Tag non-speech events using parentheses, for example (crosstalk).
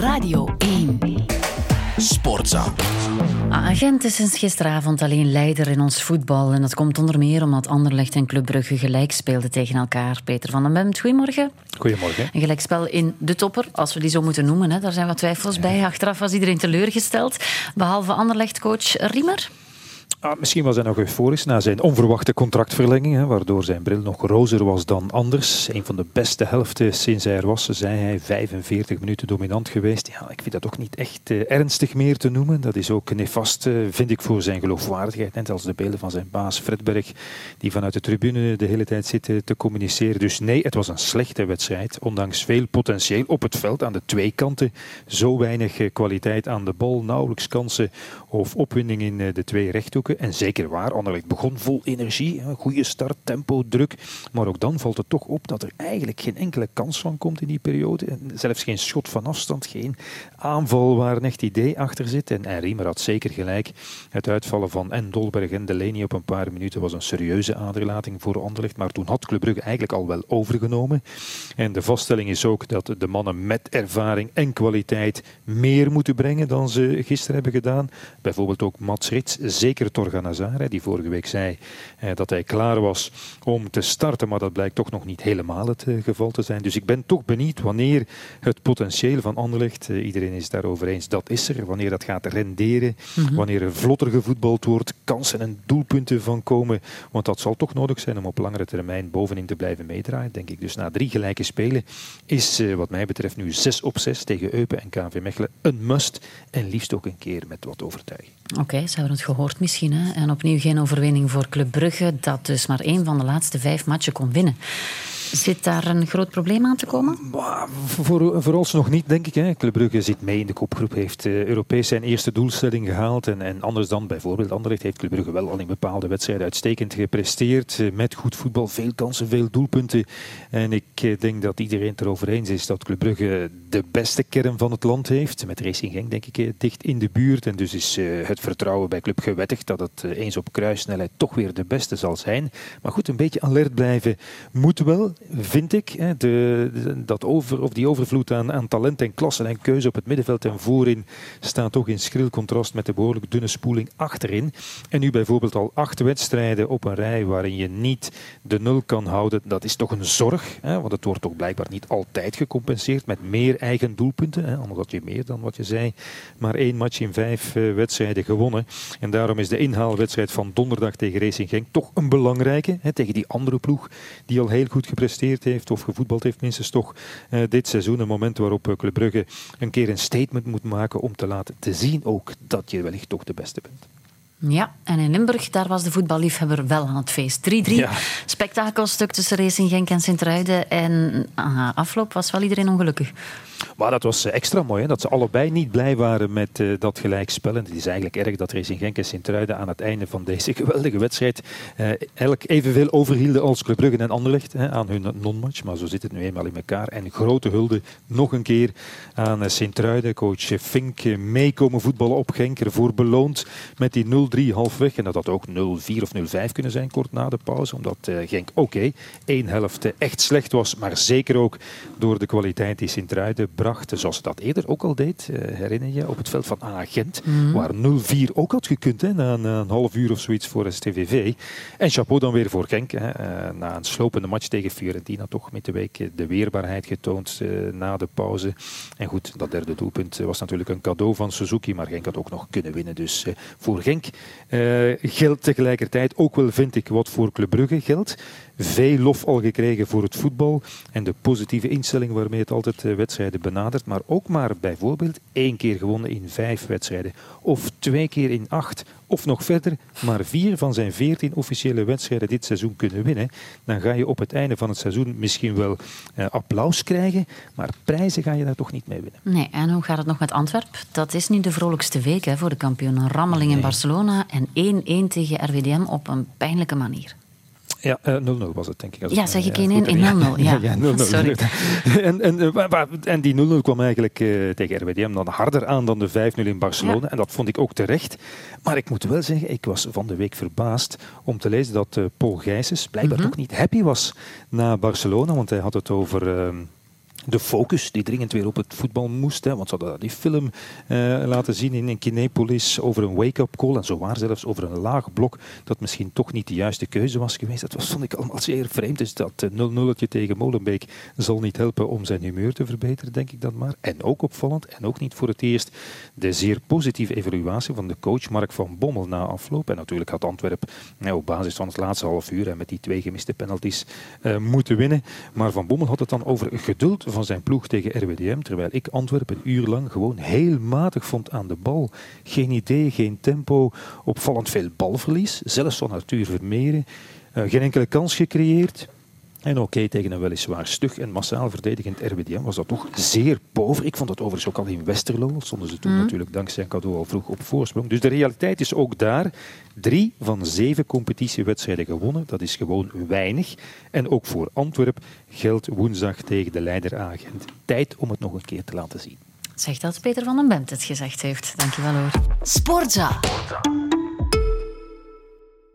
Radio 1. Sportza. Agent is sinds gisteravond alleen leider in ons voetbal. En dat komt onder meer omdat Anderlecht en Club Brugge gelijk speelden tegen elkaar. Peter van den Bemt, goedemorgen. Goedemorgen. Een gelijkspel in de topper, als we die zo moeten noemen. Hè. Daar zijn wat twijfels bij. Achteraf was iedereen teleurgesteld. Behalve Anderlecht-coach Riemer. Ah, misschien was hij nog euforisch na zijn onverwachte contractverlenging, hè, waardoor zijn bril nog rozer was dan anders. Een van de beste helften sinds hij er was, zei hij, 45 minuten dominant geweest. Ja, ik vind dat ook niet echt eh, ernstig meer te noemen. Dat is ook nefast, eh, vind ik, voor zijn geloofwaardigheid. Net als de beelden van zijn baas Fredberg, die vanuit de tribune de hele tijd zit te communiceren. Dus nee, het was een slechte wedstrijd, ondanks veel potentieel op het veld aan de twee kanten. Zo weinig eh, kwaliteit aan de bal, nauwelijks kansen of opwinding in eh, de twee rechthoeken. En zeker waar, Anderlecht begon vol energie. Goede start, tempo, druk. Maar ook dan valt het toch op dat er eigenlijk geen enkele kans van komt in die periode. Zelfs geen schot van afstand, geen aanval waar een echt idee achter zit. En, en Riemer had zeker gelijk. Het uitvallen van en Dolberg en Delaney op een paar minuten was een serieuze aderlating voor Anderlecht. Maar toen had Club Brugge eigenlijk al wel overgenomen. En de vaststelling is ook dat de mannen met ervaring en kwaliteit meer moeten brengen dan ze gisteren hebben gedaan. Bijvoorbeeld ook Mats Rits, zeker Die vorige week zei eh, dat hij klaar was om te starten, maar dat blijkt toch nog niet helemaal het eh, geval te zijn. Dus ik ben toch benieuwd wanneer het potentieel van Anderlecht, eh, iedereen is daarover eens, dat is er, wanneer dat gaat renderen, mhm. wanneer er vlotter gevoetbald wordt, kansen en doelpunten van komen, want dat zal toch nodig zijn om op langere termijn bovenin te blijven meedraaien, denk ik. Dus na drie gelijke spelen is wat mij betreft nu 6 op 6 tegen Eupen en KV Mechelen een must en liefst ook een keer met wat overtuiging. Oké, okay, ze hebben het gehoord misschien. En opnieuw geen overwinning voor Club Brugge, dat dus maar één van de laatste vijf matchen kon winnen. Zit daar een groot probleem aan te komen? Voor, voor ons nog niet, denk ik. Hè. Club Brugge zit mee in de kopgroep, heeft uh, Europees zijn eerste doelstelling gehaald. En, en anders dan bijvoorbeeld Anderlecht heeft Club Brugge wel al in bepaalde wedstrijden uitstekend gepresteerd. Uh, met goed voetbal, veel kansen, veel doelpunten. En ik uh, denk dat iedereen het erover eens is dat Club Brugge de beste kern van het land heeft. Met Racing Genk denk ik dicht in de buurt. En dus is het vertrouwen bij Club gewettigd dat het eens op kruissnelheid toch weer de beste zal zijn. Maar goed, een beetje alert blijven moet wel vind ik. Hè, de, dat over, of die overvloed aan, aan talent en klassen en keuze op het middenveld en voorin staat toch in schril contrast met de behoorlijk dunne spoeling achterin. En nu bijvoorbeeld al acht wedstrijden op een rij waarin je niet de nul kan houden, dat is toch een zorg. Hè, want het wordt toch blijkbaar niet altijd gecompenseerd met meer eigen doelpunten. Hè, omdat je meer dan wat je zei, maar één match in vijf uh, wedstrijden gewonnen. En daarom is de inhaalwedstrijd van donderdag tegen Racing Genk toch een belangrijke. Hè, tegen die andere ploeg die al heel goed gepresteerd heeft of gevoetbald heeft minstens toch uh, dit seizoen. Een moment waarop uh, Club Brugge een keer een statement moet maken om te laten te zien ook dat je wellicht toch de beste bent. Ja, en in Limburg, daar was de voetballiefhebber wel aan het feest. 3-3, ja. spektakelstuk tussen Racing Genk en Sint-Truiden. En aha, afloop was wel iedereen ongelukkig. Maar dat was eh, extra mooi, hè? dat ze allebei niet blij waren met uh, dat gelijkspel. En het is eigenlijk erg dat Racing Genk en Sint-Truiden aan het einde van deze (laughs) geweldige wedstrijd uh, eigenlijk evenveel overhielden als Club Brugge en Anderlecht hè, aan hun non-match. Maar zo zit het nu eenmaal in elkaar. En grote hulde nog een keer aan Sint-Truiden. Coach Fink meekomen voetballen op Genk, ervoor beloond met die 0-3 halfweg. En dat had ook 0-4 of 0-5 kunnen zijn kort na de pauze. Omdat Genk oké, okay, één helft echt slecht was. Maar zeker ook door de kwaliteit die Sint-Truiden bracht, zoals ze dat eerder ook al deed, uh, herinner je, op het veld van Agent, mm. waar 0-4 ook had gekund, hè, na, een, een, half uur of zoiets voor STVV. En chapeau dan weer voor Genk, hè, uh, na een slopende match tegen Fiorentina, toch met de week de weerbaarheid getoond na de pauze. En goed, dat derde doelpunt was natuurlijk een cadeau van Suzuki, maar Genk had ook nog kunnen winnen. Dus voor Genk geldt tegelijkertijd ook wel, vind ik, wat voor Club Brugge geldt veel lof al gekregen voor het voetbal en de positieve instelling waarmee het altijd eh, wedstrijden benadert. Maar ook maar bijvoorbeeld één keer gewonnen in vijf wedstrijden. Of twee keer in acht. Of nog verder, maar vier van zijn veertien officiële wedstrijden dit seizoen kunnen winnen. Dan ga je op het einde van het seizoen misschien wel eh, applaus krijgen. Maar prijzen ga je daar toch niet mee winnen. Nee, en hoe gaat het nog met Antwerpen? Dat is niet de vrolijkste week hè, voor de kampioen. Een rammeling nee. in Barcelona en 1-1 tegen RWDM op een pijnlijke manier. Ja, 0-0 uh, was het, denk ik. Ja, zeg ik 1-1 in 0-0. (laughs) Ja, ja 0-0. Sorry. (laughs) en, en, en die 0-0 kwam eigenlijk uh, tegen RWDM dan harder aan dan de 5-0 in Barcelona. Ja. En dat vond ik ook terecht. Maar ik moet wel zeggen, ik was van de week verbaasd om te lezen dat uh, Paul Gijsens blijkbaar mm -hmm. toch niet happy was na Barcelona. Want hij had het over... De focus die dringend weer op het voetbal moest. Hè, want ze hadden die film uh, laten zien in, in Kinepolis over een wake-up call. En zo waar zelfs over een laag blok dat misschien toch niet de juiste keuze was geweest. Dat was, vond ik allemaal zeer vreemd. Dus dat 0-0 uh, tegen Molenbeek zal niet helpen om zijn humeur te verbeteren, denk ik dan maar. En ook opvallend, en ook niet voor het eerst, de zeer positieve evaluatie van de coach Mark van Bommel na afloop. En natuurlijk had Antwerp ja, op basis van het laatste half uur en met die twee gemiste penalties moeten winnen. Maar Van Bommel had het dan over geduld van zijn ploeg tegen RWDM, terwijl ik Antwerpen een uur lang gewoon heel matig vond aan de bal. Geen idee, geen tempo, opvallend veel balverlies, zelfs van Arthur Vermeeren. Uh, geen enkele kans gecreëerd. En oké, okay, tegen een weliswaar stug en massaal verdedigend RWDM was dat toch zeer pover. Ik vond dat overigens ook al in Westerlo. Stonden ze toen mm. natuurlijk dankzij cadeau al vroeg op voorsprong. Dus de realiteit is ook daar. Drie van zeven competitiewedstrijden gewonnen. Dat is gewoon weinig. En ook voor Antwerp geldt woensdag tegen de leider Agent. Tijd om het nog een keer te laten zien. Zeg dat Peter van den Bemt het gezegd heeft. Dankjewel hoor. Sportza.